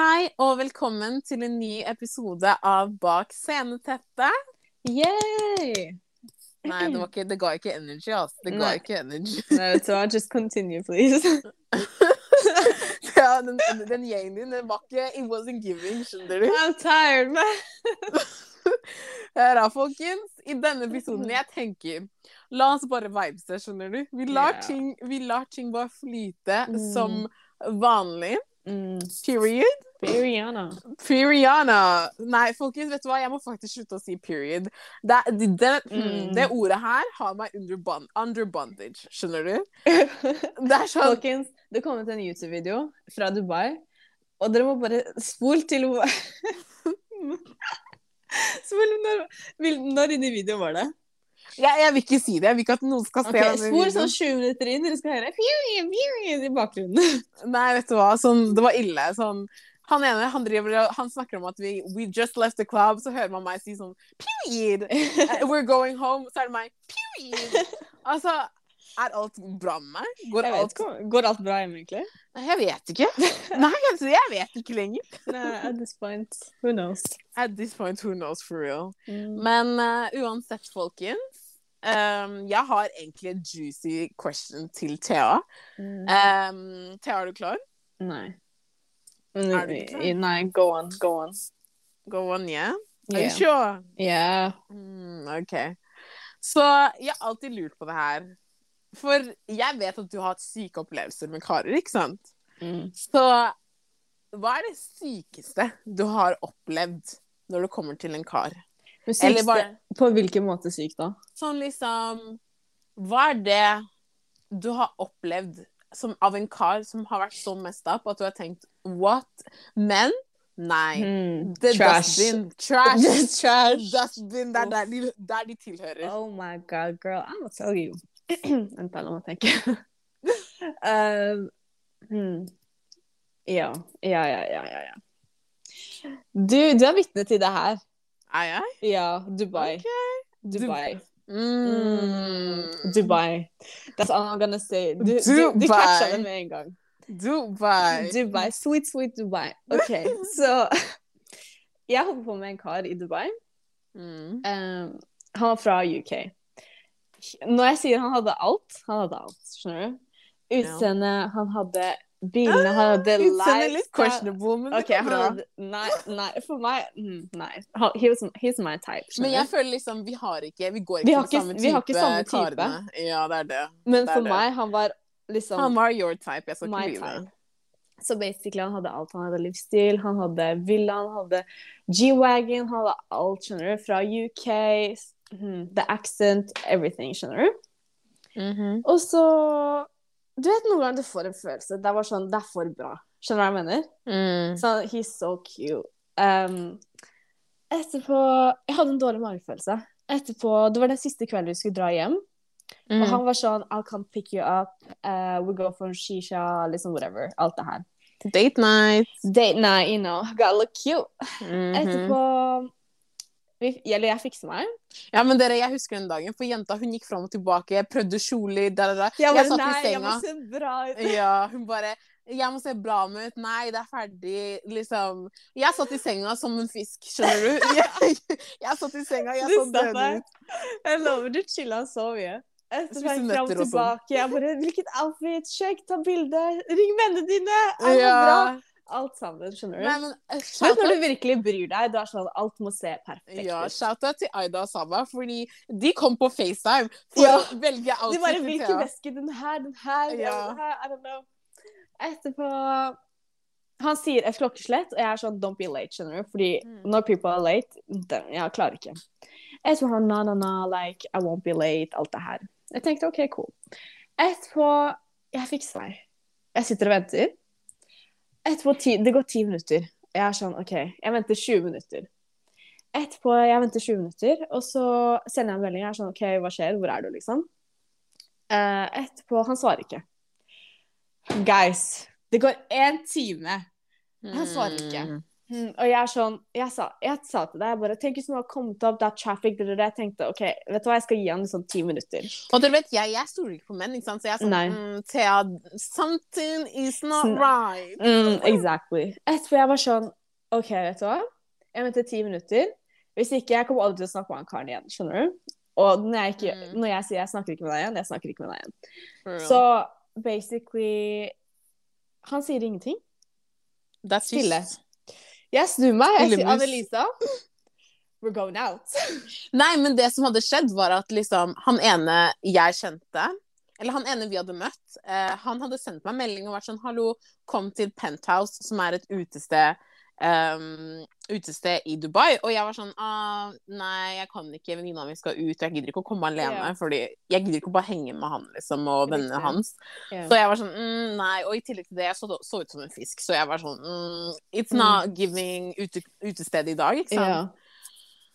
Hei og velkommen til en ny episode av Bak sceneteppet. Yay! Nei, det, var ikke, det ga ikke energy, altså. Det ga Nei. ikke energy. No, so I'll just continue, please. ja, den, den gjengen din, den var ikke It wasn't giving, skjønner du. I'm tired, man. Hør da, folkens. I denne episoden, jeg tenker La oss bare vibese, skjønner du. Vi lar, yeah. ting, vi lar ting bare flyte Mm. som vanlig. Mm. Period. Periana. Nei, folkens, vet du hva? Jeg må faktisk slutte å si period. Det, det, det, Mm. det ordet her har meg under, bond, under bondage, skjønner du? Det sånn Folkens, det kom ut en YouTube-video fra Dubai, og dere må bare spole til Spol når, når inni videoen var det? Jeg, jeg vil ikke si det. Jeg vil ikke at noen skal se Ok, denne Spol videoen. sånn 20 minutter inn, dere skal høre period, period i bakgrunnen. Nei, vet du hva. Sånn, det var ille. Sånn, han ene han, driver, han snakker om at vi we just left the club, så hører man meg si sånn Period! Eh, We're going home. Så er det meg Period! Altså, er alt bra med meg? Går alt Går alt bra hjemme, egentlig? Nei, Jeg vet ikke. Nei, altså, jeg vet ikke lenger. Nei, at this point, who knows? At this point, who knows for real. Mm. Men uh, uansett, folkens. Ehm, jeg har egentlig en juicy question til Thea. Mm. Um, Thea, er du klar? Nei. Er du klar? Nei, go on, go on. Go on, yeah? Are you sure? Yeah. Mm, OK. Så jeg har alltid lurt på det her. For jeg vet at du har hatt syke opplevelser med karer, ikke sant? Mm. Så hva er det sykeste du har opplevd når det kommer til en kar? Men Eller bare- På hvilken måte syk, da? Sånn liksom Hva er det du har opplevd som, av en kar som har vært så messed up at du har tenkt What? Men nei. Mm. The Trash. dustbin. Trash. Trash. Dustbin, det er der de, der de tilhører. Oh my god, girl, I'm gonna tell you. Vent, la meg tenke. um, hmm. Ja. Ja, ja, ja, ja. ja. Du, du er vitne til det her. Er jeg? Ja, Dubai. Okay. Dubai. Mm. Dubai. That's all I'm gonna say. Du, du, du Dubai. catcha det med en gang. Dubai. Dubai. Sweet, sweet Dubai. OK, så Jeg holdt på med en kar i Dubai. Mm. Um, han var fra UK. Når jeg sier han hadde alt, han hadde alt, skjønner du? Utseende, han hadde bilene, hadde Utseendet er questionable, men det Ok, går bra. nei, nei, for meg mm, Nei. He's, he's my type. Men jeg føler liksom vi har ikke Vi går Vi ikke har ikke- samme type vi har ikke samme type. karene. Ja, det er det. Men det er for det. meg, han var liksom Han var your type. Jeg skal ikke lyve. Så basically, han hadde alt. Han hadde livsstil, han hadde villa, han hadde G-wagon, han hadde alt, skjønner du? Fra UK, hmm, the accent, everything, skjønner du? Mhm. Og så Du vet noen ganger du får en følelse Det var sånn, det er for bra. Skjønner du hva jeg mener? Mm. Så he's so cute. Um, etterpå Jeg hadde en dårlig magefølelse. Etterpå, Det var den siste kvelden vi skulle dra hjem. Mm. Og han var sånn I'll come pick you up. Uh, we go for shisha, liksom whatever. Alt det her. Date night. Date night, you know. Gotta look cute. Mhm. Etterpå vi, Eller jeg fikser meg. Ja, men dere, jeg husker den dagen, for jenta hun gikk fram og tilbake, prøvde kjoler, da, da. Jeg Jeg satt nei, i senga. jeg må se bra ut. Ja, hun bare Jeg må se bra ut. Nei, det er ferdig. Liksom. Jeg satt i senga som en fisk, skjønner du? Jeg, jeg satt i senga, jeg så død ut. Jeg lover, du chilla så mye. Etterpå gikk fram og tilbake. Jeg bare Hvilket outfit? Sjekk, ta bilde. Ring vennene dine. Er er Ja. bra. Alt sammen, skjønner du. Nei, men uh, Men når du virkelig bryr deg, du er sånn alt må se perfekt ja, ut. shout out til Aida og Saba, fordi de kom på FaceTime for Ja. å velge De outfit bare til Hvilken veske? Den her, den her, Ja. den her, I don't know. Etterpå Han sier et klokkeslett, og jeg er sånn Don't be late, skjønner du? Fordi Mm. når people are late, den, jeg klarer ikke. Etterpå han na, na, na, like I won't be late, alt det her. Jeg tenkte OK, cool. Etterpå Jeg fikser meg. Jeg sitter og venter. Etterpå ti, Det går ti minutter. Jeg er sånn OK, jeg venter 20 minutter. Etterpå jeg venter 20 minutter, og så sender jeg en melding. Jeg er sånn OK, hva skjer? Hvor er du, liksom? Uh, etterpå Han svarer ikke. Guys, det går én time. Han svarer ikke. Mm. Og jeg er sånn Jeg sa, jeg sa til deg jeg bare Tenk hvis noen har kommet opp, det er traffic, det, det, det. Jeg tenkte OK, vet du hva, jeg skal gi han sånn ti minutter. Og dere vet, jeg, jeg stoler ikke på menn, ikke sant? Så jeg er sånn mm, Thea, something is not Sånn- right. Mm, exactly. Etterpå jeg var sånn OK, vet du hva? Jeg venter ti minutter. Hvis ikke, jeg kommer aldri til å snakke med han karen igjen. Skjønner du? Og når jeg, ikke, Mm. når jeg sier jeg snakker ikke med deg igjen, jeg snakker ikke med deg igjen. Så basically Han sier ingenting. Det er stille. Jeg snur meg, jeg sier Annelisa, we're going out. Nei, men det som hadde skjedd, var at liksom han ene jeg kjente eller han ene vi hadde møtt, eh, han hadde sendt meg melding og vært sånn 'Hallo, kom til Penthouse', som er et utested, ehm, utested i Dubai. Og jeg var sånn ah, 'Nei, jeg kan ikke. Venninna mi skal ut, og jeg gidder ikke å komme alene.' Yeah. fordi jeg gidder ikke å bare henge med han liksom, og vennene hans. Så jeg var sånn mm, Nei. Og i tillegg til det, jeg så, så ut som en fisk. Så jeg var sånn mm, It's not giving ute, utested i dag, ikke sant? Yeah.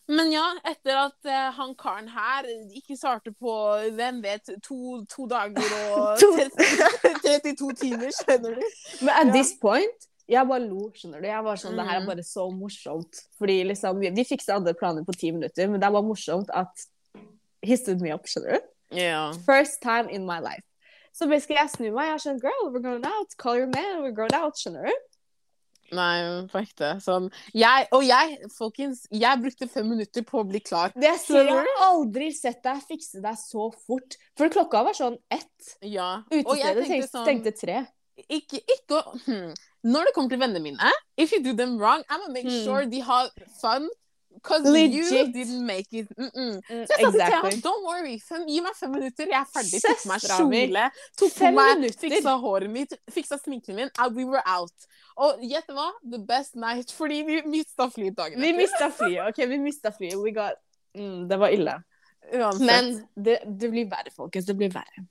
Men ja, etter at uh, han karen her ikke svarte på hvem vet, to, to dager og 32 timer, skjønner du? Men at Ja. this point jeg bare lo, skjønner du. Jeg var sånn, Det her er Mm. bare så morsomt. Fordi liksom, Vi, vi fiksa andre planer på ti minutter, men det var morsomt at he stood me up, skjønner du. Yeah. First time in my life. Så basically, jeg snur meg, jeg er sånn Girl, we're going out. Call your man, we're going out. Skjønner du? Nei, på ekte. Sånn. Jeg, og jeg, folkens, jeg brukte fem minutter på å bli klar. Det jeg sier, jeg har aldri sett deg fikse deg så fort. For klokka var sånn ett. Ja. Utestedet tenkte stengte, sånn tenkte, tre. Ikke, ikke hmm. Når det kommer til vennene mine, if you do them wrong, I'm gonna make Hmm. sure de har fun. Cause you didn't make it. Mm -mm. Så jeg sa til ham don't worry, fem, gi meg fem minutter, jeg er ferdig. Tok på meg kjole, tok på meg, minutter. fiksa håret mitt, fiksa sminken min, and we were out. Og gjett hva? The best night, fordi vi mista flyet dagen Vi mista flyet. ok, vi mista flyet. We got... mm, det var ille. Uansett. Men det, det blir verre, folkens. Det blir verre.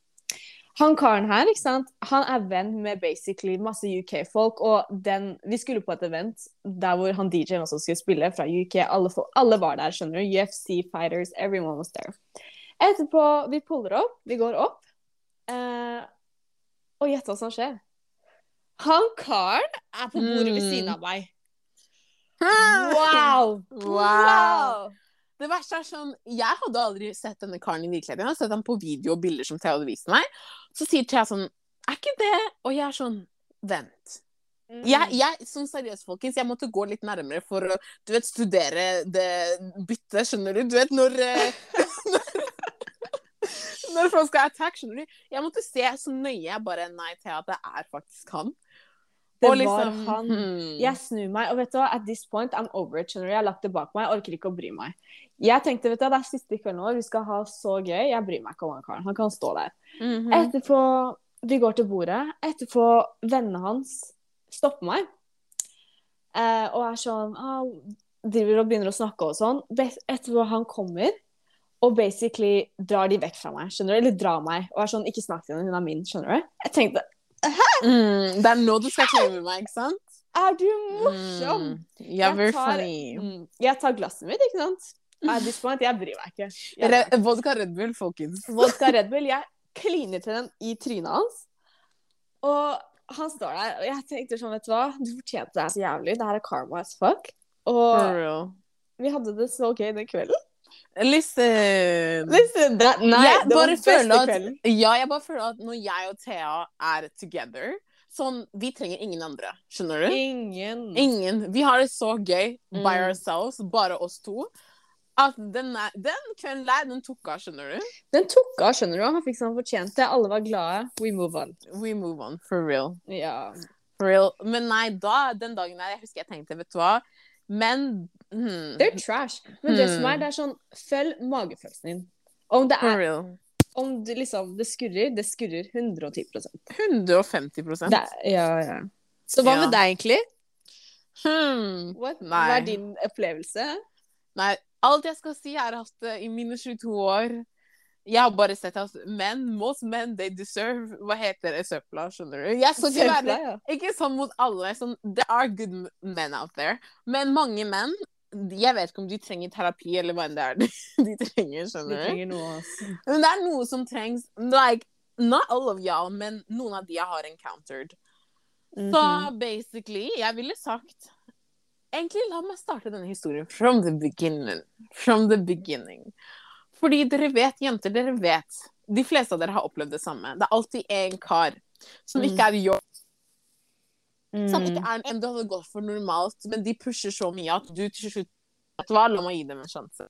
Han karen her, ikke sant? han er venn med basically masse UK-folk. Og den, vi skulle på et event der hvor han DJ-en også skulle spille, fra UK. Alle, alle var der, skjønner du. UFC fighters, everyone was there. Etterpå, vi puller opp, vi går opp. Eh, og gjett hva som skjer. Han karen er på bordet ved Mm. siden av meg. Wow! Wow! Det verste er sånn, Jeg hadde aldri sett denne karen i virkeligheten. Jeg hadde sett ham på video og bilder som Thea hadde vist meg. Så sier Thea sånn Er ikke det? Og jeg er sånn Vent. Mm. Jeg, jeg, sånn seriøst, folkens, jeg måtte gå litt nærmere for å du vet, studere det byttet, skjønner du? Du vet når eh, Når folk skal attack, skjønner du? Jeg måtte se så nøye. Jeg bare Nei, Thea, det er faktisk han. Det Og liksom, var han. hmm. Jeg snur meg, og vet du hva, at this point, I'm over it, skjønner du. Jeg har lagt det bak meg, jeg orker ikke å bry meg. Jeg tenkte, vet du, det er siste kvelden vår, vi skal ha så gøy, jeg bryr meg ikke om han karen, han kan stå der. Mhm. Etterpå, vi går til bordet, etterpå vennene hans stopper meg, eh, og er sånn, ah, driver og begynner å snakke og sånn. Etterpå han kommer, og basically drar de vekk fra meg, skjønner du? Eller drar meg, og er sånn, ikke snakk til henne, hun er min, skjønner du? Jeg tenkte, Mm, det er nå du skal klemme meg, ikke sant? er du morsom? Mm. Yeah, Jeg tar- funny. Mm. Jeg tar glasset mitt, ikke sant? At jeg bryr meg ikke. Re vodka Red Bull, folkens. vodka Red Bull, jeg kliner til den i trynet hans. Og han står der, og jeg tenkte sånn, vet du hva, du fortjente det her så jævlig. Det her er karma as fuck. Og vi hadde det så gøy den kvelden. Listen. Listen, that night, jeg det var den beste at, kvelden. ja, jeg bare føler at når jeg og Thea er together Sånn, Vi trenger ingen andre. Skjønner du? Ingen. Ingen. Vi har det så gøy by Mm. ourselves, bare oss to. At den, den kvelden der, den tok av, skjønner du? Den tok av, skjønner du. Han fikk som han fortjente. Alle var glade. We move on. We move on, for real. Ja. For real. Men nei, da, den dagen der, jeg husker jeg tenkte, vet du hva Men hmm, They're trash. Men det som er, Hmm. det er sånn, følg magefølelsen din. Om det er om det liksom det skurrer, det skurrer 110% 150 det, Ja, ja. Så hva Ja. med deg, egentlig? hmm. What? Hva er din opplevelse? Nei, alt jeg skal si er at eh, i mine 22 år jeg har bare sett at menn, most men, they deserve Hva heter det? Søpla, skjønner du? Jeg skal ikke være ja. Ikke sånn mot alle. Sånn, there are good men out there. Men mange menn Jeg vet ikke om de trenger terapi, eller hva enn det er de trenger. Skjønner du? De trenger noe, også. Men det er noe som trengs. Like, not all of y'all, men noen av de jeg har encountered. Så Mhm. basically, jeg ville sagt egentlig la meg starte denne historien from the beginning. From the beginning. Fordi dere vet, jenter, dere vet De fleste av dere har opplevd det samme. Det er alltid en kar som Mm. ikke er jobb, som Mm. ikke er en du hadde gått for normalt, men de pusher så mye at du til slutt Vet du hva, la meg gi dem en sjanse.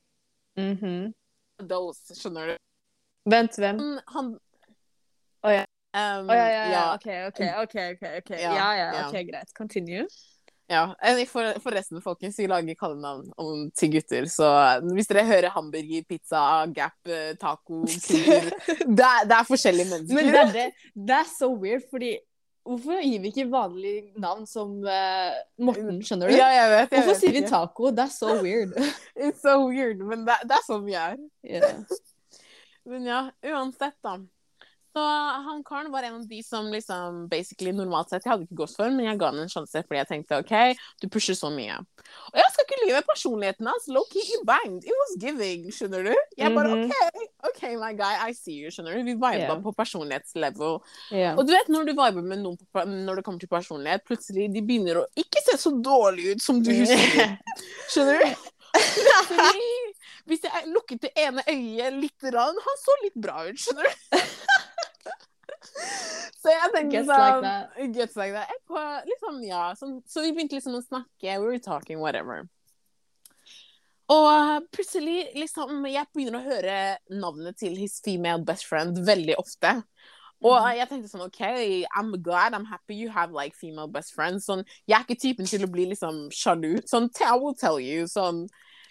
Mhm. Those, skjønner du? Vent, hvem? Han, han oh, ja. um, oh, ja, ja, ja. ja. OK, OK, OK. ok, ok. Ja, Ja, ja, ja. OK, greit. Continue. Ja, eh, for, Forresten, folkens, vi lager kallenavn om, til gutter, så eh, hvis dere hører hamburger, pizza, Gap, eh, taco, det, er- det er forskjellige mennesker. Men det er, det, det er så weird, fordi Hvorfor gir vi ikke vanlige navn som uh, Morten, skjønner du? ja, jeg vet. Jeg Hvorfor vet sier vi taco? Det er så weird. It's so weird, men det, det er sånn vi er. Yeah. Men ja, uansett, da. Så han karen var en av de som liksom basically normalt sett Jeg hadde ikke gått for, men jeg ga han en sjanse fordi jeg tenkte OK, du pusher så mye. Og jeg skal ikke lyve, personligheten hans low key he banged. It was giving, skjønner du? Jeg bare Mhm. OK, OK, my guy, I see you, skjønner du? Vi viba yeah. på personlighetslevel. Yeah. Og du vet når du viber med noen på, når det kommer til personlighet, plutselig de begynner å ikke se så dårlig ut som du husker. Skjønner du? Plutselig, Hvis jeg lukket det ene øyet litt, rann, han så litt bra ut, skjønner du? Så jeg tenkte like sånn that. Gets like that. På, liksom, ja, så, så vi begynte liksom å snakke, we were talking, whatever. Og plutselig, liksom, jeg begynner å høre navnet til his female best friend veldig ofte. Og Mhm. jeg tenkte sånn, OK, I'm glad, I'm happy you have like female best friends. Sånn, jeg er ikke typen til å bli liksom sjalu. Sånn, I will tell you. Sånn,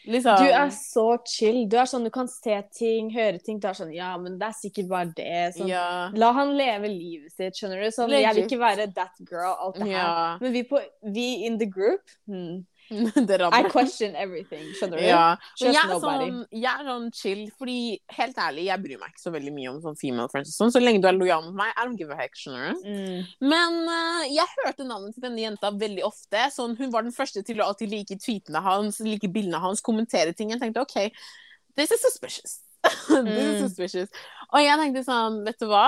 liksom Du er så chill. Du er sånn, du kan se ting, høre ting. Du er sånn Ja, men det er sikkert bare det. Sånn, Ja. La han leve livet sitt, skjønner du? Sånn, jeg vil ikke være that girl, alt det her. Ja. Men vi, på, vi in the group hmm, det I question everything, skjønner du? Ja. Jeg er, sånn, jeg er sånn chill, fordi helt ærlig, jeg bryr meg ikke så veldig mye om sånn female friends og sånn. Så lenge du er lojal mot meg, I don't give a heck, skjønner du. Mm. Men uh, jeg hørte navnet til denne jenta veldig ofte. Sånn, hun var den første til å alltid like tweetene hans, like bildene hans, kommentere ting. Jeg tenkte OK, this is suspicious. this is Mm. suspicious. Og jeg tenkte sånn, vet du hva?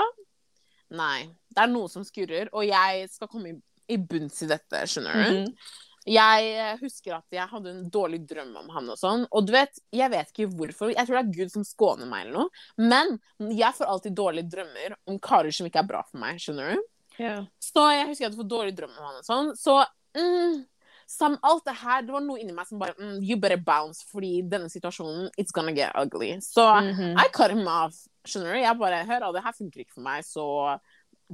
Nei, det er noe som skurrer, og jeg skal komme i, i bunns i dette, skjønner du. Mhm. Jeg eh, husker at jeg hadde en dårlig drøm om han og sånn. Og du vet, jeg vet ikke hvorfor. Jeg tror det er Gud som skåner meg eller noe. Men jeg får alltid dårlige drømmer om karer som ikke er bra for meg, skjønner du. Yeah. Så jeg husker jeg hadde fått dårlig drøm om han og sånn. Så mm, som alt det her, det var noe inni meg som bare mm, You better bounce, fordi denne situasjonen, it's gonna get ugly. Så Mhm. I cut him off, skjønner du. Jeg bare Hør, det her funker ikke for meg, så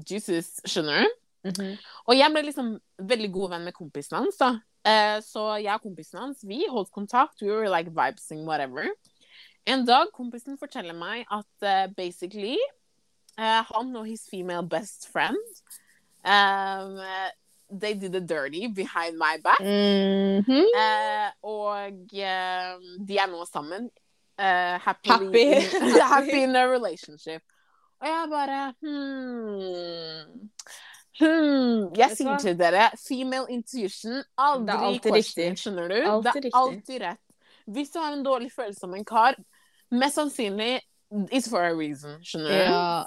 Jesus, skjønner du. Mhm. Og jeg ble liksom veldig god venn med kompisen hans. da. Eh, så jeg og kompisen hans vi holdt kontakt. We were like vibesing, whatever. En dag kompisen forteller meg at uh, basically uh, han og his female best friend um, They did the dirty behind my back. Mm -hmm. uh, og eh, de er nå sammen. eh, happily, Happy. happy in a relationship. Og jeg bare hmm, hmm. Jeg sier til dere, female intuition, aldri Det alltid question, riktig. skjønner du? Altid det er riktig. alltid rett. Hvis du har en dårlig følelse om en kar, mest sannsynlig it's for a reason, skjønner du? Ja.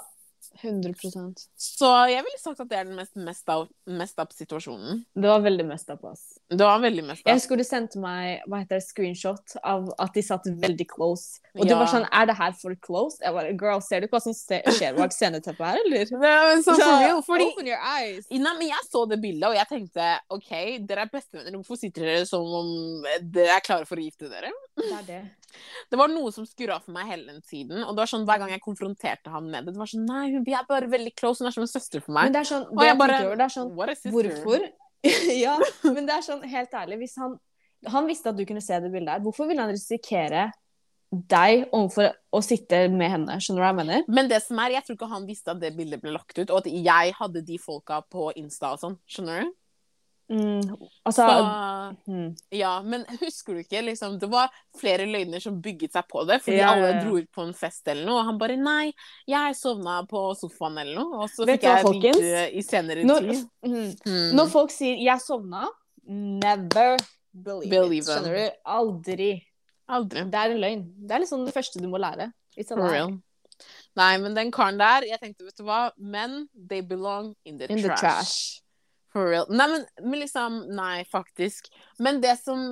100% Så jeg ville sagt at det er den mest messed up, messed up situasjonen. Det var veldig mest up, ass. Det var veldig messed Jeg husker du sendte meg hva heter det, screenshot av at de satt veldig close. Og du var sånn Er det her for close? Jeg bare Girl, ser du ikke hva som skjer bak sceneteppet her, eller? Nei, for real, fordi Open your eyes. Nei, men jeg så det bildet, og jeg tenkte OK, dere er bestevenner. Hvorfor sitter dere som om dere er klare for å gifte dere? Det er det. Det var noe som skurra for meg hele den tiden. Og det var sånn hver gang jeg konfronterte ham med det, det var sånn Nei, hun- er bare veldig close. Hun er som en søster for meg. Men det er sånn, det jeg bare over, det er sånn. Hvorfor? ja, men det er sånn, helt ærlig, hvis han Han visste at du kunne se det bildet her. Hvorfor ville han risikere deg overfor å sitte med henne? Skjønner du hva jeg mener? Men det som er, jeg tror ikke han visste at det bildet ble lagt ut, og at jeg hadde de folka på Insta og sånn. Skjønner du? Mm, altså Så, mm. ja, men husker du ikke, liksom, det var flere løgner som bygget seg på det, fordi Ja, alle ja, dro ut på en fest eller noe, og han bare nei, jeg sovna på sofaen eller noe, og så Vet fikk jeg vite i senere Når, tid. mm, Hmm. når folk sier 'jeg sovna', never believe, Believe it. Skjønner du? Aldri. Aldri. Det er en løgn. Det er liksom det første du må lære. It's a For real. Nei, men den karen der, jeg tenkte, vet du hva, men they belong in the In the trash. For real. Nei, men, men liksom Nei, faktisk. Men det som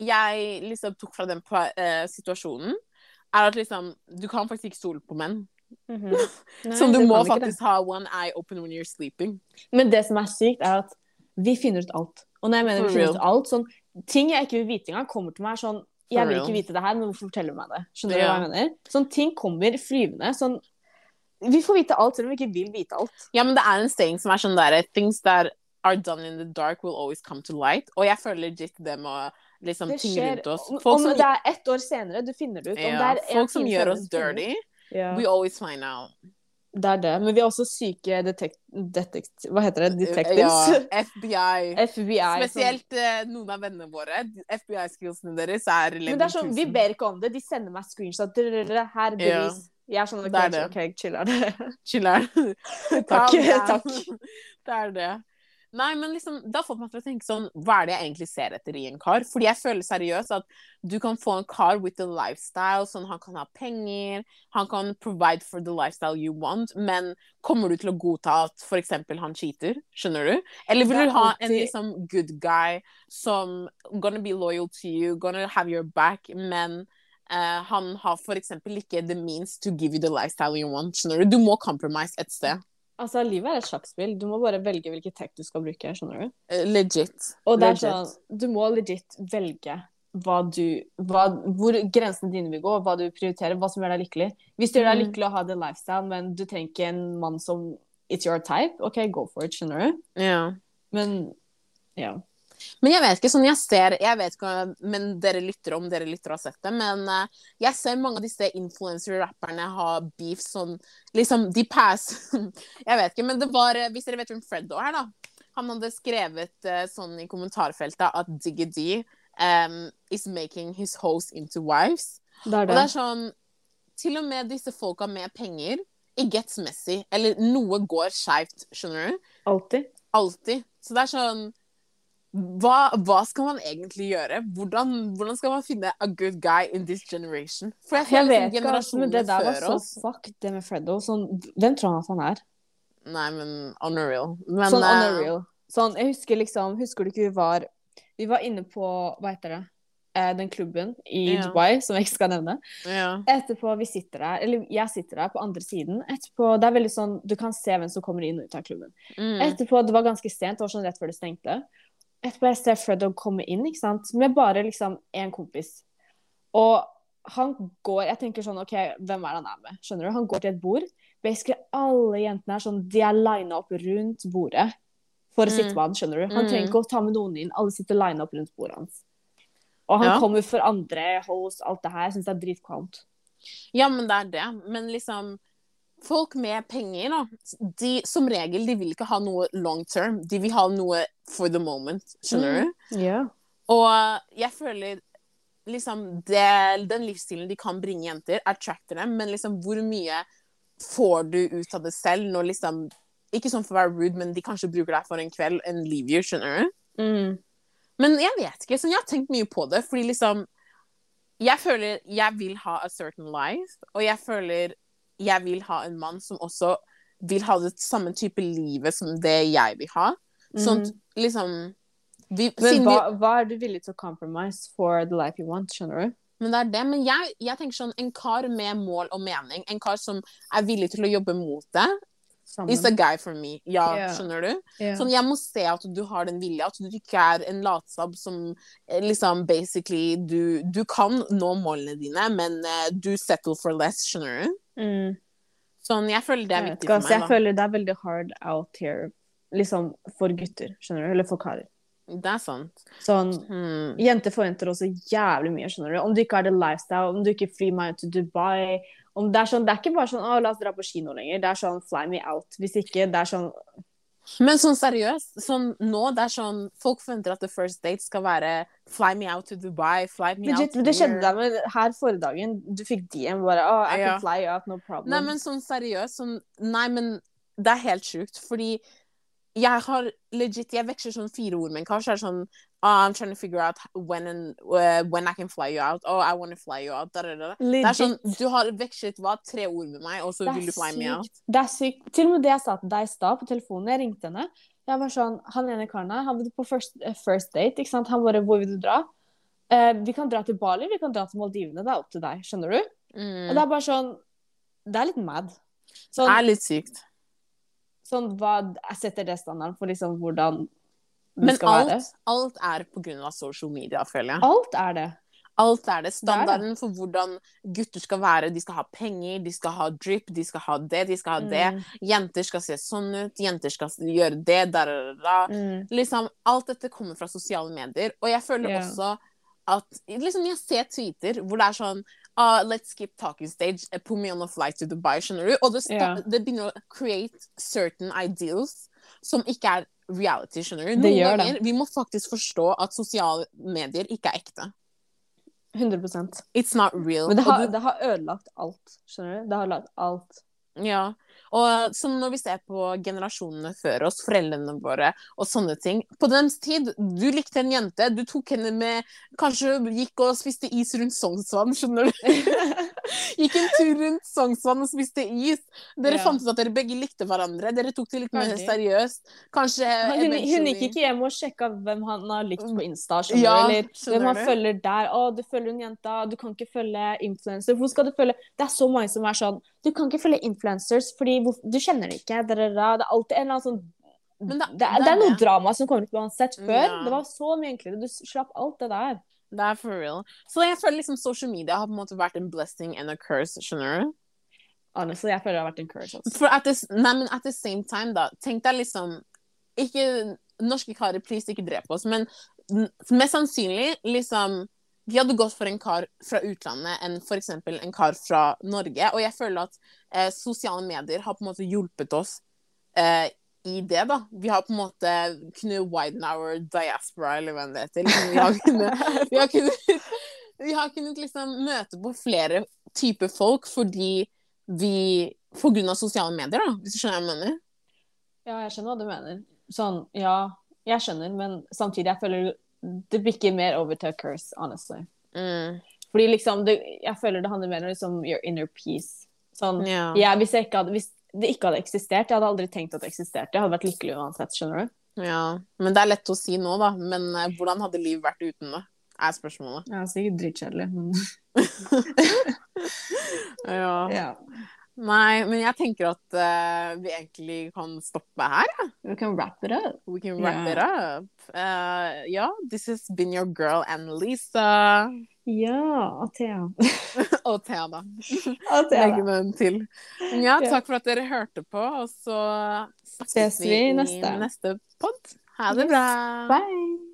jeg liksom tok fra den eh, situasjonen, er at liksom Du kan faktisk ikke stole på menn. Nei, Så du må faktisk ha one eye open when you're sleeping. Men det som er sykt, er at vi finner ut alt. Og når jeg mener For vi finner real. ut alt, sånn ting jeg ikke vil vite engang, kommer til meg sånn Jeg vil real. ikke vite det her, men hvorfor forteller du meg det? Skjønner du Ja. hva jeg mener? Sånn ting kommer flyvende. Sånn Vi får vite alt, selv om vi ikke vil vite alt. Ja, men det er en saying som er sånn der Things that are done in the dark will always come to light. Og jeg føler legit det med liksom ting rundt oss. Folk om som, det er ett år senere, du finner det ut. Ja, det er folk som gjør oss dirty, yeah. we always find out. Det er det. Men vi er også syke detekt... detekt hva heter det? Ja, Detectives? FBI. FBI. Spesielt som... noen av vennene våre. FBI-skillsene deres er Men det er sånn, vi ber ikke om det. De sender meg screenshoter. Her, bevis. Jeg er sånn, Det er OK, det. okay chiller'n. Chiller'n. Takk, takk. Det er det. Nei, men liksom, det har fått meg til å tenke sånn Hva er det jeg egentlig ser etter i en kar? Fordi jeg føler seriøst at du kan få en kar with a lifestyle. Sånn han kan ha penger, han kan provide for the lifestyle you want, men kommer du til å godta at f.eks. han cheater? Skjønner du? Eller vil du ha en liksom good guy som gonna be loyal to you, gonna have your back, men eh, han har f.eks. ikke the means to give you the lifestyle you want. Skjønner du? Du må compromise et sted. Altså, livet er et sjakkspill. Du må bare velge hvilket tech du skal bruke. skjønner du? Eh, legit. Og det er sånn, du må legit velge hva du, hva, hvor grensene dine vil gå, hva du prioriterer, hva som gjør deg lykkelig. Hvis du gjør deg Mm. lykkelig å ha the lifestyle, men du trenger ikke en mann som it's your type, OK, go for it, skjønner du? Ja. Men ja. Men jeg vet ikke, sånn jeg ser Jeg vet ikke, men dere lytter om dere lytter og har sett det. Men uh, jeg ser mange av disse influencer-rapperne ha beef sånn Liksom, de pass Jeg vet ikke, men det var eh, Hvis dere vet hvem Freddo er, da. Han hadde skrevet uh, sånn i kommentarfeltet at Diggy D um, is making his host into wives. Det er Og det. det er sånn Til og med disse folka med penger It gets messy. Eller noe går skeivt, skjønner du? Alltid. Alltid. Så det er sånn hva, hva skal man egentlig gjøre? Hvordan, hvordan skal man finne a good guy in this generation? For jeg Jeg vet liksom ikke, altså, men det der var så oss fuck, det med Freddo. Sånn, hvem tror han at han er? Nei, men on a real. Men, sånn on a eh, real. Sånn, jeg husker liksom, husker du ikke vi var Vi var inne på, hva heter det, eh, den klubben i Ja. Dubai, som jeg ikke skal nevne. Ja. Etterpå, vi sitter der, eller jeg sitter der på andre siden. Etterpå, det er veldig sånn, du kan se hvem som kommer inn og ut av klubben. Mm. Etterpå, det var ganske sent, det var sånn rett før det stengte. Etterpå jeg ser Freddo komme inn, ikke sant, med bare liksom en kompis. Og han går, jeg tenker sånn, ok, hvem er det han er med? Skjønner du? Han går til et bord. Basically alle jentene er sånn, de er lina opp rundt bordet for å Mm. sitte med han, skjønner du? Han Mm. trenger ikke å ta med noen inn, alle sitter lina opp rundt bordet hans. Og han Ja. kommer for andre, host, alt det her. Jeg synes det er dritkvalmt. ja, men det er det. Men liksom Folk med penger, da, de, som regel, de vil ikke ha noe long term. De vil ha noe for the moment. Skjønner Mm. du? Yeah. Og jeg føler liksom det, Den livsstilen de kan bringe jenter, attracter dem, men liksom hvor mye får du ut av det selv når liksom Ikke sånn for å være rude, men de kanskje bruker deg for en kveld and leave you, skjønner du? Mm. Men jeg vet ikke. Sånn, jeg har tenkt mye på det, fordi liksom Jeg føler jeg vil ha a certain life, og jeg føler jeg vil ha en mann som også vil ha det samme type livet som det jeg vil ha. Sånn mm. liksom vi. Men hva, vi, hva er du villig til å compromise for the life you want, skjønner du? Men det er det. Men jeg, jeg tenker sånn En kar med mål og mening, en kar som er villig til å jobbe mot det, Sammen. is a guy for me. Ja, yeah. skjønner du? Yeah. Sånn, jeg må se at du har den vilja, at du ikke er en latsabb som eh, liksom basically Du, du kan nå målene dine, men uh, du settle for less, skjønner du? Mm. Sånn, jeg føler det er viktig for meg. jeg meg, da. føler det er veldig hard out here, liksom for gutter, skjønner du? Eller for karer. Det er sant. Sånn, mm. jenter forventer også jævlig mye, skjønner du? Om du ikke har det lifestyle, om du ikke flyr meg ut til Dubai om det, er sånn, det er ikke bare sånn 'Å, la oss dra på kino lenger'. Det er sånn 'fly me out'. Hvis ikke, det er sånn Men sånn seriøst, sånn nå, det er sånn Folk forventer at the first date skal være fly me out to Dubai, fly me Legit, out Det skjedde deg med her forrige dagen. Du fikk DM bare oh, I Ja. can fly out, no problem'. Nei, men sånn seriøst, sånn Nei, men det er helt sjukt, fordi jeg har legit Jeg veksler sånn fire ord med en kar, så er det sånn I'm trying to figure out when, and, uh, when I can fly you out. Oh, I want to fly you out. Da, da, da. Det er sånn, Du har vekslet hva, tre ord med meg, og så vil du fly me out. Det er sykt. Til og med det jeg sa til deg i stad på telefonen, jeg ringte henne. Jeg var sånn, Han ene karen her, han var på first, eh, first date. ikke sant? Han bare 'Hvor vil du dra?' Uh, vi kan dra til Bali, vi kan dra til Maldivene. Det er opp til deg. Skjønner du? Og Mm. det er bare sånn Det er litt mad. Det Sånn, er litt sykt. sånn hva setter det standarden for liksom hvordan det Men alt, alt er på grunn av social media, føler jeg. Alt er det. Alt er det. Det er det. Standarden for hvordan gutter skal være. De skal ha penger, de skal ha drip, de skal ha det, de skal ha det. Mm, Jenter skal se sånn ut, jenter skal gjøre det, da, da, da. mm. Liksom, alt dette kommer fra sosiale medier. Og jeg føler yeah. også at liksom, Jeg ser tweeter hvor det er sånn uh, Let's skip talking stage. eh, Put me on a flight to Dubai. Skjønner du? Og det, yeah. Det begynner å create certain ideals som ikke er reality. Skjønner du? Det gjør ganger, det. vi må faktisk forstå at sosiale medier ikke er ekte. 100% It's not real. Men det har, du- det har ødelagt alt. Skjønner du? Det har ødelagt alt. Ja, og som når vi ser på generasjonene før oss, foreldrene våre og sånne ting På deres tid, du likte en jente, du tok henne med Kanskje gikk og spiste is rundt Sognsvann, skjønner du? Gikk en tur rundt Sognsvann og spiste is. Dere Ja. fant ut at dere begge likte hverandre. Dere tok det litt mer seriøst. Kanskje Hun, hun eventually- gikk ikke hjem og sjekka hvem han har likt på Insta. Skjønner Ja, du? Eller skjønner hvem han du? følger der. Å, du følger en jente, du kan ikke følge influencer. Hvor skal du følge Det er så mange som er sånn Du kan ikke følge influencers fordi du kjenner det ikke. Det er alltid en eller annen sånn det, det det er er noe drama som kommer ut uansett. Før Ja. det var så mye enklere. Du slapp alt det der. Det er for real. Så jeg føler liksom social media har på en måte vært en blessing and a curse, skjønner du? Honestly, jeg føler det har vært en curse. Også. For at the, nei, men at the same time, da. Tenk deg liksom Ikke Norske karer, please, ikke drep oss, men mest sannsynlig, liksom Vi hadde gått for en kar fra utlandet enn eksempel en kar fra Norge. Og jeg føler at eh, sosiale medier har på en måte hjulpet oss eh, i det, da. Vi har på en måte kunnet widen our diaspora, eller hva det heter. Liksom, vi har kunnet, vi har kunnet, vi har kunnet liksom møte på flere typer folk fordi vi På grunn av sosiale medier, da, hvis du skjønner hva jeg mener? Ja, jeg skjønner hva du mener. Sånn, ja, jeg skjønner, men samtidig, jeg føler det bikker mer over til a curse, honestly. Mm. Fordi liksom, det, jeg føler det handler mer om liksom your inner peace. Sånn, Ja. ja, hvis, jeg ikke hadde, hvis det ikke hadde eksistert, jeg hadde aldri tenkt at det eksisterte. Jeg hadde vært lykkelig uansett, skjønner du? ja. Men det er lett å si nå, da. Men uh, hvordan hadde livet vært uten det? Er spørsmålet. Ja, sikkert dritkjedelig, men Ja. ja. Nei, men jeg tenker at uh, vi egentlig kan stoppe her. ja. We can wrap it up. We can wrap yeah. it up. Uh, yeah, this has been your girl Anne-Lisa. Ja, Thea. Og Thea, da. Athea. Legge den til. Men ja, takk for at dere hørte på, og så Ses vi vi i neste. neste pod. Ha det bra. Bye.